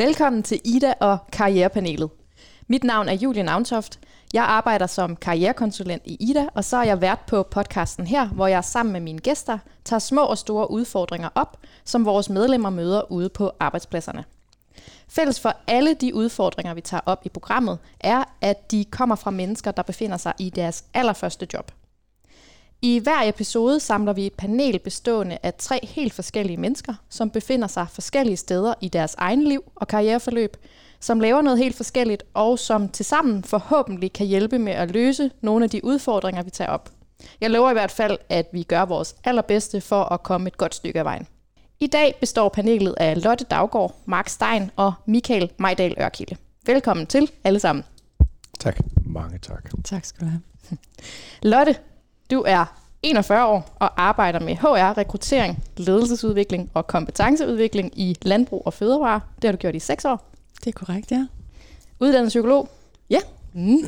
Velkommen til Ida og Karrierepanelet. Mit navn er Julie Navntoft. Jeg arbejder som karrierekonsulent i Ida, og så er jeg vært på podcasten her, hvor jeg sammen med mine gæster tager små og store udfordringer op, som vores medlemmer møder ude på arbejdspladserne. Fælles for alle de udfordringer, vi tager op i programmet, er, at de kommer fra mennesker, der befinder sig i deres allerførste job. I hver episode samler vi et panel bestående af tre helt forskellige mennesker, som befinder sig forskellige steder i deres egen liv og karriereforløb, som laver noget helt forskelligt, og som tilsammen forhåbentlig kan hjælpe med at løse nogle af de udfordringer, vi tager op. Jeg lover i hvert fald, at vi gør vores allerbedste for at komme et godt stykke af vejen. I dag består panelet af Lotte Daggaard, Mark Stein og Michael Majdal Ørkilde. Velkommen til alle sammen. Tak. Mange tak. Tak skal du have. Lotte, du er 41 år og arbejder med HR, rekruttering, ledelsesudvikling og kompetenceudvikling i landbrug og fødevare. Det har du gjort i 6 år. Det er korrekt, ja. Uddannet psykolog. Ja. Mm.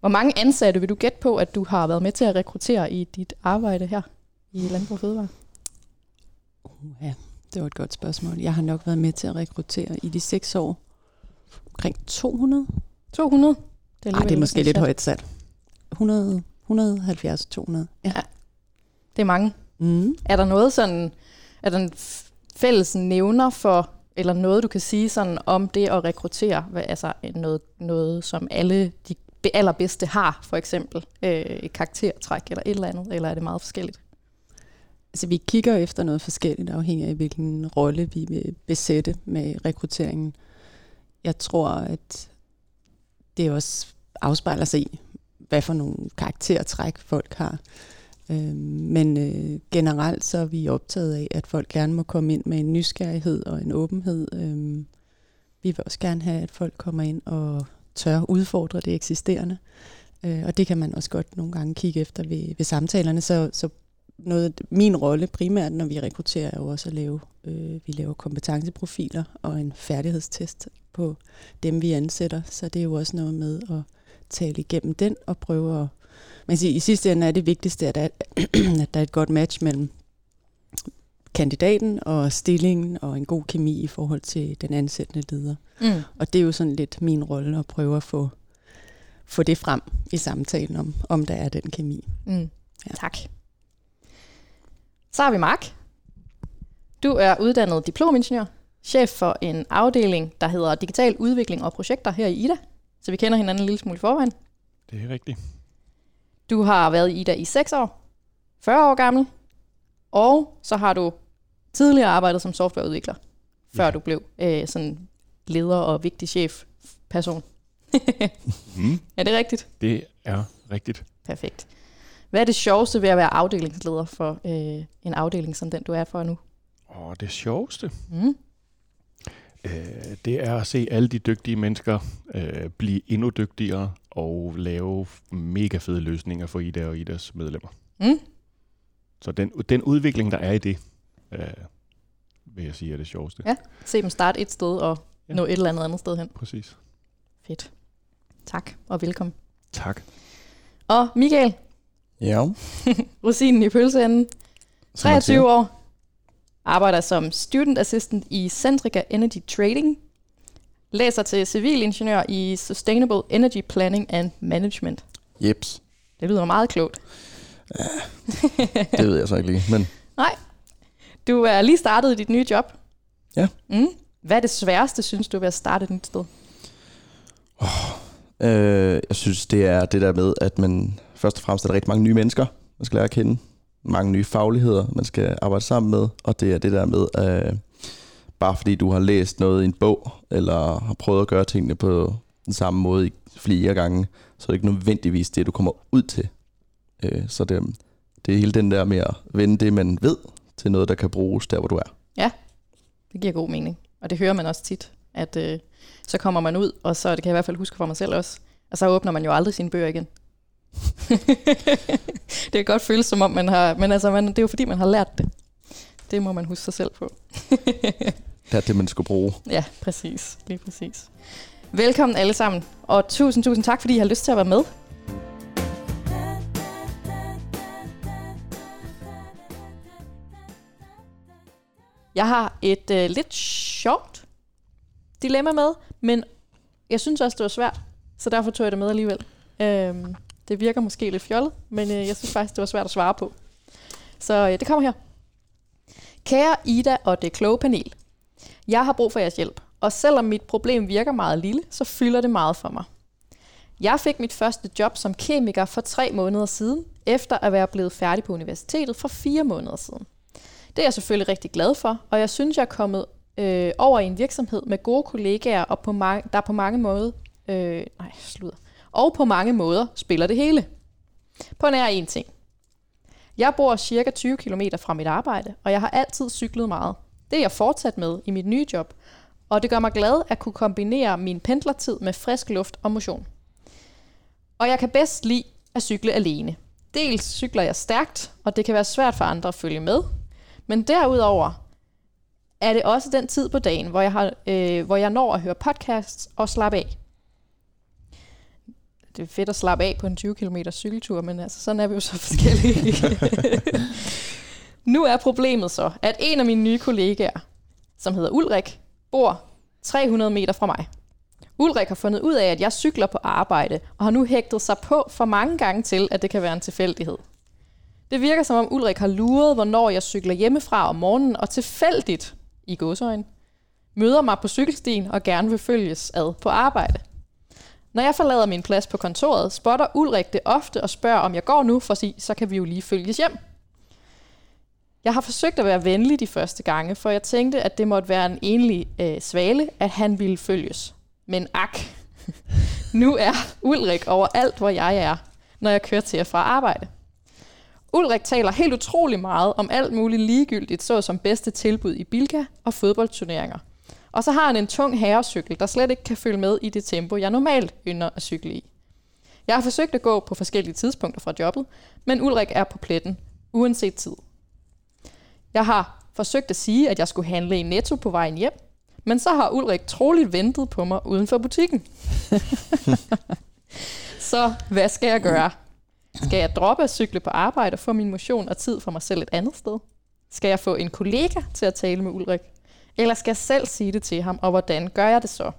Hvor mange ansatte vil du gætte på, at du har været med til at rekruttere i dit arbejde her i landbrug og fødevare? Ja, det var et godt spørgsmål. Jeg har nok været med til at rekruttere i de seks år omkring 200. 200? Det er, Ej, det er måske lidt højt sat. 100, 170, 200. Ja. Det er mange. Mm. Er der noget sådan, er der en fælles nævner for, eller noget du kan sige sådan om det at rekruttere, altså noget, noget som alle de be- allerbedste har, for eksempel øh, et karaktertræk eller et eller andet, eller er det meget forskelligt? Altså, vi kigger efter noget forskelligt, afhængig af hvilken rolle vi vil besætte med rekrutteringen. Jeg tror, at det også afspejler sig i, hvad for nogle karaktertræk folk har. Øh, Men øh, generelt så er vi optaget af, at folk gerne må komme ind med en nysgerrighed og en åbenhed. Øh, Vi vil også gerne have, at folk kommer ind og tør udfordre det eksisterende. Øh, Og det kan man også godt nogle gange kigge efter ved, ved samtalerne. Så, så noget, min rolle primært, når vi rekrutterer, er jo også at lave, øh, vi laver kompetenceprofiler og en færdighedstest på dem, vi ansætter. Så det er jo også noget med at tale igennem den og prøve at... Man siger, I sidste ende er det vigtigste, at der, er, at der er et godt match mellem kandidaten og stillingen og en god kemi i forhold til den ansættende leder. Mm. Og det er jo sådan lidt min rolle at prøve at få, få det frem i samtalen om, om der er den kemi. Mm. Ja. Tak. Så har vi Mark. Du er uddannet diplomingeniør, chef for en afdeling, der hedder Digital Udvikling og Projekter her i Ida. Så vi kender hinanden en lille smule i forvejen. Det er rigtigt. Du har været i Ida i 6 år, 40 år gammel, og så har du tidligere arbejdet som softwareudvikler, før Ja. du blev øh, sådan leder og vigtig chef person. Mm. er det rigtigt? Det er rigtigt. Perfekt. Hvad er det sjoveste ved at være afdelingsleder for øh, en afdeling som den, du er for nu? Og det sjoveste, Mm. Øh, det er at se alle de dygtige mennesker øh, blive endnu dygtigere og lave mega fede løsninger for Ida og Idas medlemmer. Mm. Så den, den udvikling, der er i det, øh, vil jeg sige er det sjoveste. Ja. Se dem starte et sted og Ja. nå et eller andet andet sted hen. Præcis. Fedt. Tak og velkommen. Tak. Og Michael, Ja. rosinen i pølseenden, som man siger. 23 år, arbejder som student assistant i Centrica Energy Trading, læser til civilingeniør i Sustainable Energy Planning and Management. Jeps. Det lyder meget klogt. Det ved jeg så ikke lige. Men Du er lige startet i dit nye job. Ja. Mm. Hvad er det sværeste, synes du, ved at starte et nyt sted? øh, jeg synes, det er det der med, at man først og fremmest er der rigtig mange nye mennesker, man skal lære at kende. Mange nye fagligheder, man skal arbejde sammen med. Og det er det der med, øh, bare fordi du har læst noget i en bog, eller har prøvet at gøre tingene på den samme måde i flere gange, så er det ikke nødvendigvis det, du kommer ud til. Øh, så det, det er hele den der med at vende det, man ved, til noget, der kan bruges der, hvor du er. Ja, Det giver god mening. Og det hører man også tit, at øh, så kommer man ud, og så det kan jeg i hvert fald huske for mig selv også, og så åbner man jo aldrig sine bøger igen. det kan godt føles som om, man har, men altså, man, det er jo fordi, man har lært det. Det må man huske sig selv på. Det er det, man skulle bruge. Ja, præcis. Lige præcis. Velkommen alle sammen, og tusind, tusind tak, fordi I har lyst til at være med. Jeg har et øh, lidt sjovt dilemma med, men jeg synes også, det var svært, så derfor tog jeg det med alligevel. Øhm, det virker måske lidt fjollet, men øh, jeg synes faktisk, det var svært at svare på. Så øh, det kommer her. Kære Ida og det kloge panel. Jeg har brug for jeres hjælp, og selvom mit problem virker meget lille, så fylder det meget for mig. Jeg fik mit første job som kemiker for tre måneder siden, efter at være blevet færdig på universitetet for fire måneder siden. Det er jeg selvfølgelig rigtig glad for, og jeg synes, jeg er kommet øh, over i en virksomhed med gode kollegaer, og på der på mange måder, øh, nej, slutter, og på mange måder spiller det hele. På nær en ting. Jeg bor cirka 20 km fra mit arbejde, og jeg har altid cyklet meget. Det er jeg fortsat med i mit nye job, og det gør mig glad at kunne kombinere min pendlertid med frisk luft og motion. Og jeg kan bedst lide at cykle alene. Dels cykler jeg stærkt, og det kan være svært for andre at følge med, men derudover er det også den tid på dagen, hvor jeg, har, øh, hvor jeg når at høre podcasts og slappe af. Det er fedt at slappe af på en 20 km cykeltur, men altså, sådan er vi jo så forskellige. nu er problemet så, at en af mine nye kollegaer, som hedder Ulrik, bor 300 meter fra mig. Ulrik har fundet ud af, at jeg cykler på arbejde, og har nu hægtet sig på for mange gange til, at det kan være en tilfældighed. Det virker som om Ulrik har luret, hvornår jeg cykler hjemmefra om morgenen, og tilfældigt, i godsøjen, møder mig på cykelstien og gerne vil følges ad på arbejde. Når jeg forlader min plads på kontoret, spotter Ulrik det ofte og spørger, om jeg går nu, for sig, så kan vi jo lige følges hjem. Jeg har forsøgt at være venlig de første gange, for jeg tænkte, at det måtte være en enlig øh, svale, at han ville følges. Men ak, nu er Ulrik overalt, hvor jeg er, når jeg kører til og fra arbejde. Ulrik taler helt utrolig meget om alt muligt ligegyldigt, såsom bedste tilbud i Bilka og fodboldturneringer. Og så har han en tung herrecykel, der slet ikke kan følge med i det tempo, jeg normalt ynder at cykle i. Jeg har forsøgt at gå på forskellige tidspunkter fra jobbet, men Ulrik er på pletten, uanset tid. Jeg har forsøgt at sige, at jeg skulle handle i Netto på vejen hjem, men så har Ulrik troligt ventet på mig uden for butikken. så hvad skal jeg gøre? Skal jeg droppe at cykle på arbejde og få min motion og tid for mig selv et andet sted? Skal jeg få en kollega til at tale med Ulrik? Eller skal jeg selv sige det til ham, og hvordan gør jeg det så?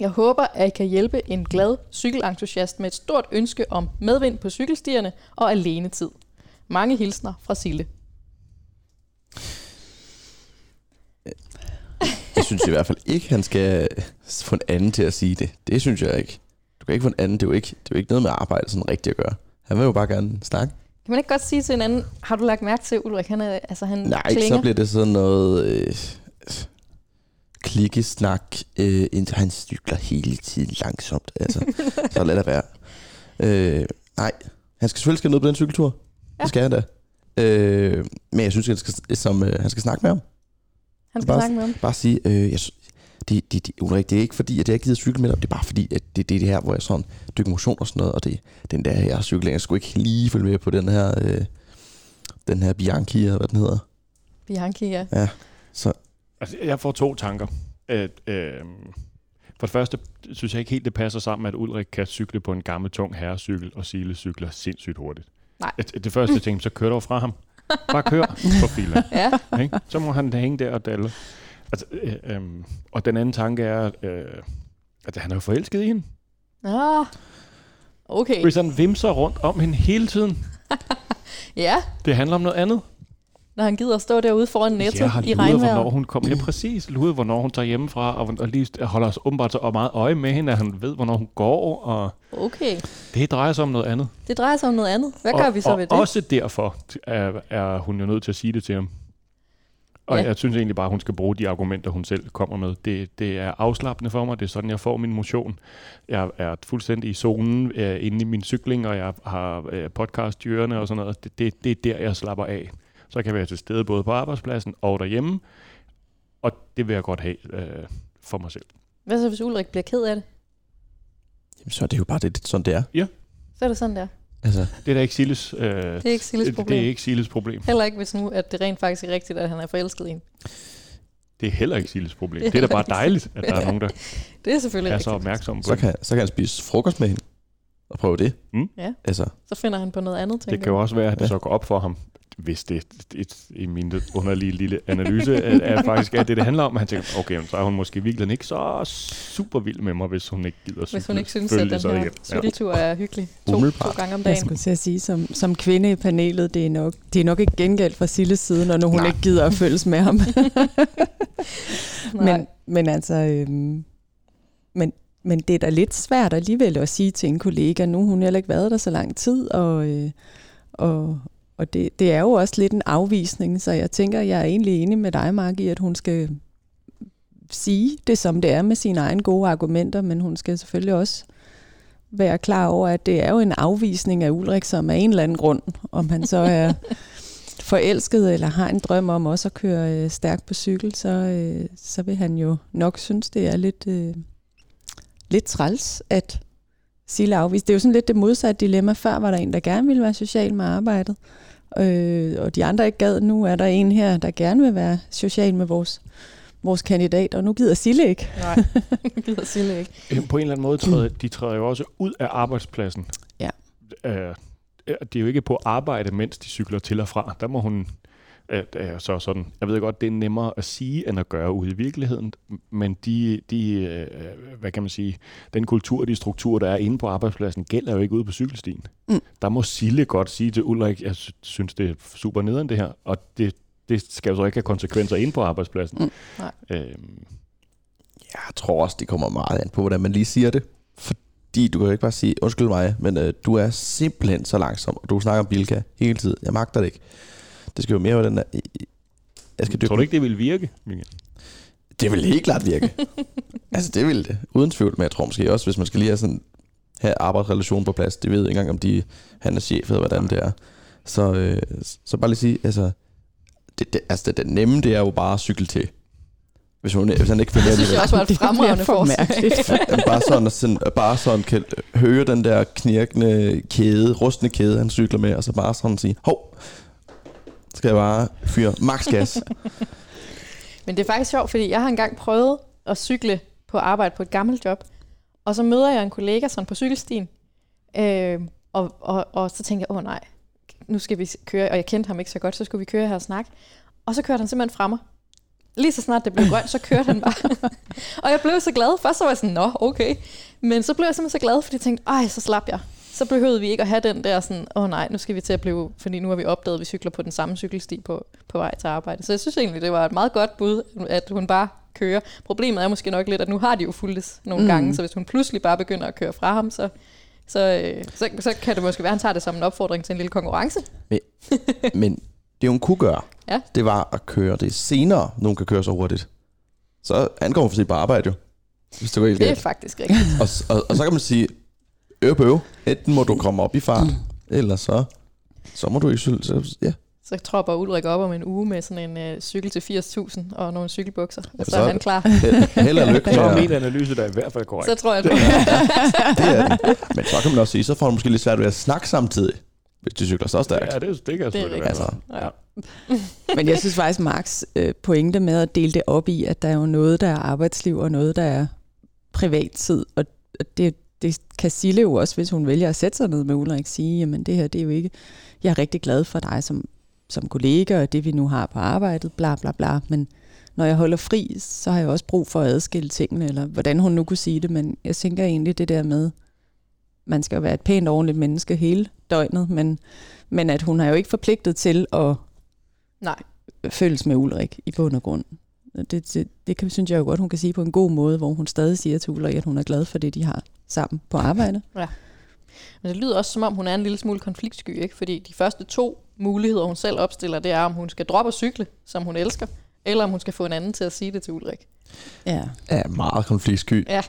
Jeg håber, at I kan hjælpe en glad cykelentusiast med et stort ønske om medvind på cykelstierne og alenetid. Mange hilsner fra Sille. Jeg synes i hvert fald ikke, han skal få en anden til at sige det. Det synes jeg ikke. Du kan ikke få en anden. Det er jo ikke, det er jo ikke noget med arbejde sådan rigtigt at gøre. Han vil jo bare gerne snakke. Kan man ikke godt sige til en anden, har du lagt mærke til Ulrik? Han, er, altså, han Nej, klinger. så bliver det sådan noget øh, klikkesnak, øh, indtil han cykler hele tiden langsomt. Altså, så lad det være. Øh, nej, han skal selvfølgelig skal ned på den cykeltur. Ja. Ja. Det skal han da. Øh, men jeg synes, han skal, som, øh, han skal snakke med ham. han skal bare- snakke med ham. Bare sige, øh, jeg, det, det, det, Ulrik, det er ikke fordi, at jeg ikke gider cykle med dig. Det er bare fordi, at det, det er det her, hvor jeg sådan dykker motion og sådan noget. Og det, den der her cykling, jeg skulle ikke lige følge med på den her, øh, den her Bianchi, eller hvad den hedder. Bianchi, ja. Altså, jeg får to tanker. At, øh, for det første synes jeg ikke helt, det passer sammen, at Ulrik kan cykle på en gammel, tung herrecykel, og Sile cykler sindssygt hurtigt. Nej. Det, det første jeg tænkte, så kører du fra ham. Bare kør på filer. Ja, Ikke? Så må han hænge der og dalle. Altså, øh, øh, og den anden tanke er, øh, at han er jo forelsket i hende. ah, okay. Hvis han vimser rundt om hende hele tiden. Ja, Det handler om noget andet. Når han gider at stå derude foran Netto har i luret, hvornår regnvejr. hun kommer. Ja, præcis. Luret, hvornår hun tager hjemmefra, og, og lige holder os åbenbart så meget øje med hende, at han ved, hvornår hun går, og Okay, det drejer sig om noget andet. det drejer sig om noget andet. Hvad og, gør vi så og ved det? også derfor er, er hun jo nødt til at sige det til ham. Og Ja. ja. jeg synes egentlig bare, at hun skal bruge de argumenter, hun selv kommer med. Det, det er afslappende for mig. Det er sådan, jeg får min motion. Jeg er fuldstændig i zonen øh, inde i min cykling, og jeg har øh, podcast i ørerne og sådan noget. Det, det, det er der, jeg slapper af. Så jeg kan være til stede både på arbejdspladsen og derhjemme. Og det vil jeg godt have øh, for mig selv. Hvad så, hvis Ulrik bliver ked af det? Jamen, så er det jo bare det, sådan det er. Så er det sådan der. Altså, Det er da ikke Silles, øh, Det er ikke Silles problem. det er ikke Silles problem. Heller ikke, hvis nu at det rent faktisk er rigtigt, at han er forelsket i hende. Det er heller ikke Silles problem. Det Det er er da bare dejligt, at der er nogen, der Det er selvfølgelig er rigtigt. så opmærksom på så kan, så kan han spise frokost med hende. og prøve det. Mm. Ja. Altså, Så finder han på noget andet, tænker Det kan jo også være, at det Ja. så går op for ham, hvis det et, i min underlige lille analyse er, er faktisk er det, det handler om. Han tænker, okay, så er hun måske virkelig ikke så super vild med mig, hvis hun ikke gider Hvis hun ikke synes, at den så her. Ja. cykeltur er hyggelig to, to gange om Jeg dagen. skulle til at sige, som, som kvinde i panelet, det er nok, det er nok ikke gengæld fra Silles side, når nu hun Nej. ikke gider at følges med ham. Men, men altså, øhm, men, men det er da lidt svært alligevel at sige til en kollega, nu har hun heller ikke været der så lang tid, og, øh, og, og det, det er jo også lidt en afvisning, så jeg tænker, jeg er egentlig enig med dig, Mark, i, at hun skal sige det, som det er med sine egne gode argumenter, men hun skal selvfølgelig også være klar over, at det er jo en afvisning af Ulrik, som af en eller anden grund, om han så er forelsket eller har en drøm om også at køre øh, stærkt på cykel, så, øh, så vil han jo nok synes, det er lidt, øh, lidt træls, at Sille afvise. Det er jo sådan lidt det modsatte dilemma. Før var der en, der gerne ville være social med arbejdet, øh, og de andre ikke gad. Nu er der en her, der gerne vil være social med vores, vores kandidat, og nu gider Sille ikke. Nej, gider Sille ikke. Øh, På en eller anden måde træder de træder jo også ud af arbejdspladsen. Ja. Øh, det er jo ikke på arbejde, mens de cykler til og fra. Der må hun... Øh, øh, så sådan, jeg ved godt, det er nemmere at sige, end at gøre ude i virkeligheden, men de, de øh, hvad kan man sige, den kultur, de strukturer, der er inde på arbejdspladsen, gælder jo ikke ude på cykelstien. Mm. Der må Sille godt sige til Ulrik, jeg sy- synes, det er super nederen det her, og det, det skal jo så ikke have konsekvenser inde på arbejdspladsen. Mm. Nej. Øhm, jeg tror også, det kommer meget an på, hvordan man lige siger det. Fordi du kan jo ikke bare sige, undskyld mig, men øh, du er simpelthen så langsom, og du snakker om Bilka hele tiden. Jeg magter det ikke. Det skal jo mere være den der... Jeg skal tror du ikke, det vil virke, Michael? Det vil helt klart virke. altså, det vil det. Uden tvivl. Men jeg tror måske også, hvis man skal lige have sådan have arbejdsrelation på plads, det ved jeg ikke engang, om de, han er chef, eller hvordan det er. Så, øh, så bare lige sige, altså, det, det, altså det, det nemme, det er jo bare at cykle til. Hvis, hun, hvis han ikke følger Det synes jeg også var et fremragende for forslag. bare sådan, sådan, bare sådan kan høre den der knirkende kæde, rustne kæde, han cykler med, og så bare sådan sige, hov, skal jeg bare fyre max gas. Men det er faktisk sjovt, fordi jeg har engang prøvet at cykle på arbejde på et gammelt job, og så møder jeg en kollega sådan på cykelstien, øh, og, og, og så tænker jeg, åh nej, nu skal vi køre, og jeg kendte ham ikke så godt, så skulle vi køre her og snakke. Og så kørte han simpelthen fremme. mig. Lige så snart det blev grønt, så kørte han bare. og jeg blev så glad. Først så var jeg sådan, nå, okay. Men så blev jeg simpelthen så glad, fordi jeg tænkte, ej, så slap jeg. Så behøvede vi ikke at have den der sådan, åh nej, nu skal vi til at blive, fordi nu har vi opdaget, at vi cykler på den samme cykelsti på, på vej til arbejde. Så jeg synes egentlig, det var et meget godt bud, at hun bare kører. Problemet er måske nok lidt, at nu har de jo fulgtes nogle Mm. gange, så hvis hun pludselig bare begynder at køre fra ham, så, så, øh, så, så kan det måske være, at han tager det som en opfordring til en lille konkurrence. Men det hun kunne gøre, Ja. det var at køre det senere, nogen kan køre så hurtigt. Så angår hun for sit på arbejde jo. Hvis det helt Det er galt. faktisk rigtigt. Og, og, og, så kan man sige, øv øv. Enten må du komme op i fart, eller så, så må du ikke cykle. Så, ja. Så tropper Ulrik op om en uge med sådan en øh, cykel til 80.000 og nogle cykelbukser, og så så- er han klar. Held, og lykke Så er min analyse der i hvert fald korrekt. Så tror jeg, det, det det er den. Men så kan man også sige, så får du måske lidt svært ved at snakke samtidig, hvis du cykler så stærkt. Ja, det, det kan er selvfølgelig rigtigt. være. Altså. Ja. Men jeg synes faktisk, Marks øh, pointe med at dele det op i, at der er jo noget, der er arbejdsliv, og noget, der er privattid. Og og det, det kan Sille jo også, hvis hun vælger at sætte sig ned med Ulrik, sige, jamen det her, det er jo ikke, jeg er rigtig glad for dig som, som kollega, og det vi nu har på arbejdet, bla bla bla, men når jeg holder fri, så har jeg også brug for at adskille tingene, eller hvordan hun nu kunne sige det, men jeg tænker egentlig det der med, man skal jo være et pænt ordentligt menneske hele døgnet, men, men at hun er jo ikke forpligtet til at Nej, føles med Ulrik i bund og grund. Det, det, det kan, synes jeg jo godt, hun kan sige på en god måde, hvor hun stadig siger til Ulrik, at hun er glad for det, de har sammen på arbejde. men det lyder også som om, hun er en lille smule konfliktsky, ikke? fordi de første to muligheder, hun selv opstiller, det er, om hun skal droppe at cykle, som hun elsker, eller om hun skal få en anden til at sige det til Ulrik. Ja. er meget konfliktsky. Ja,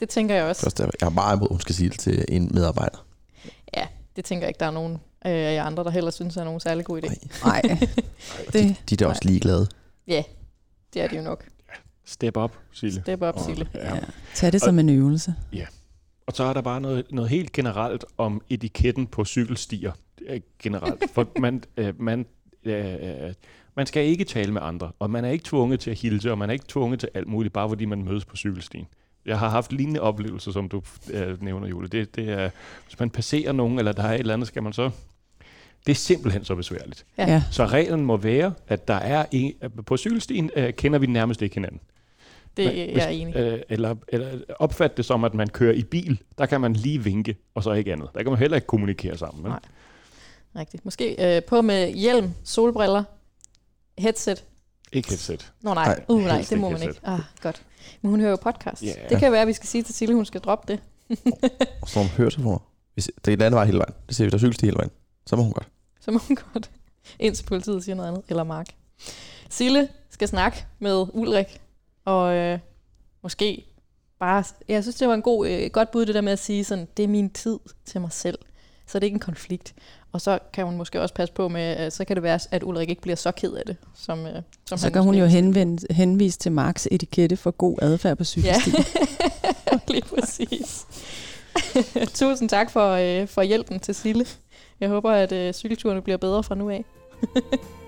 det tænker jeg også. Først, er- jeg er meget imod, at hun skal sige det til en medarbejder. Ja, det tænker jeg ikke, der er nogen øh, af jer andre, der heller synes er nogen særlig god idé. Nej. Nej, det, De er da også ligeglade. Ja, det er det jo nok. Step up, Sille. Step up, Sille. Ja. ja. Tag det som en øvelse. Og så er der bare noget, noget helt generelt om etiketten på cykelstier. Øh, Generelt. For man, øh, man, øh, øh, man skal ikke tale med andre, og man er ikke tvunget til at hilse, og man er ikke tvunget til alt muligt, bare fordi man mødes på cykelstien. Jeg har haft lignende oplevelser, som du øh, nævner, Julie. Det, det er, hvis man passerer nogen, eller der er et eller andet, skal man så... Det er simpelthen så besværligt. Ja. Så reglen må være, at der er en, på cykelstien øh, kender vi nærmest ikke hinanden. Det Men er hvis- jeg enig. Øh, eller, eller opfatte det som, at man kører i bil. Der kan man lige vinke, og så ikke andet. Der kan man heller ikke kommunikere sammen. vel? Nej. Rigtigt. Måske øh, på med hjelm, solbriller, headset. Ikke headset. Nå nej, Nej, uh, nej det må ikke man headset. ikke. Ah, godt. Men hun hører jo podcast. Ja. Det kan være, at vi skal sige til Sille, hun skal droppe det. Så nogle høretelefoner. Hvis det er den anden vej hele vejen. Det ser vi, der er cykelsti hele vejen. Så må hun godt. Så må hun godt. Indtil politiet siger noget andet. Eller Mark. Sille skal snakke med Ulrik. Og øh, måske bare... Jeg synes, det var en god, øh, godt bud, det der med at sige sådan, det er min tid til mig selv. Så det er ikke en konflikt. Og så kan hun måske også passe på med, øh, så kan det være, at Ulrik ikke bliver så ked af det. Som, øh, som Så han kan hun jo henvende, henvise til Marks etikette for god adfærd på Ja, cykelstien. lige præcis. Tusind tak for, øh, for hjælpen til Sille. Jeg håber, at øh, cykelturene bliver bedre fra nu af.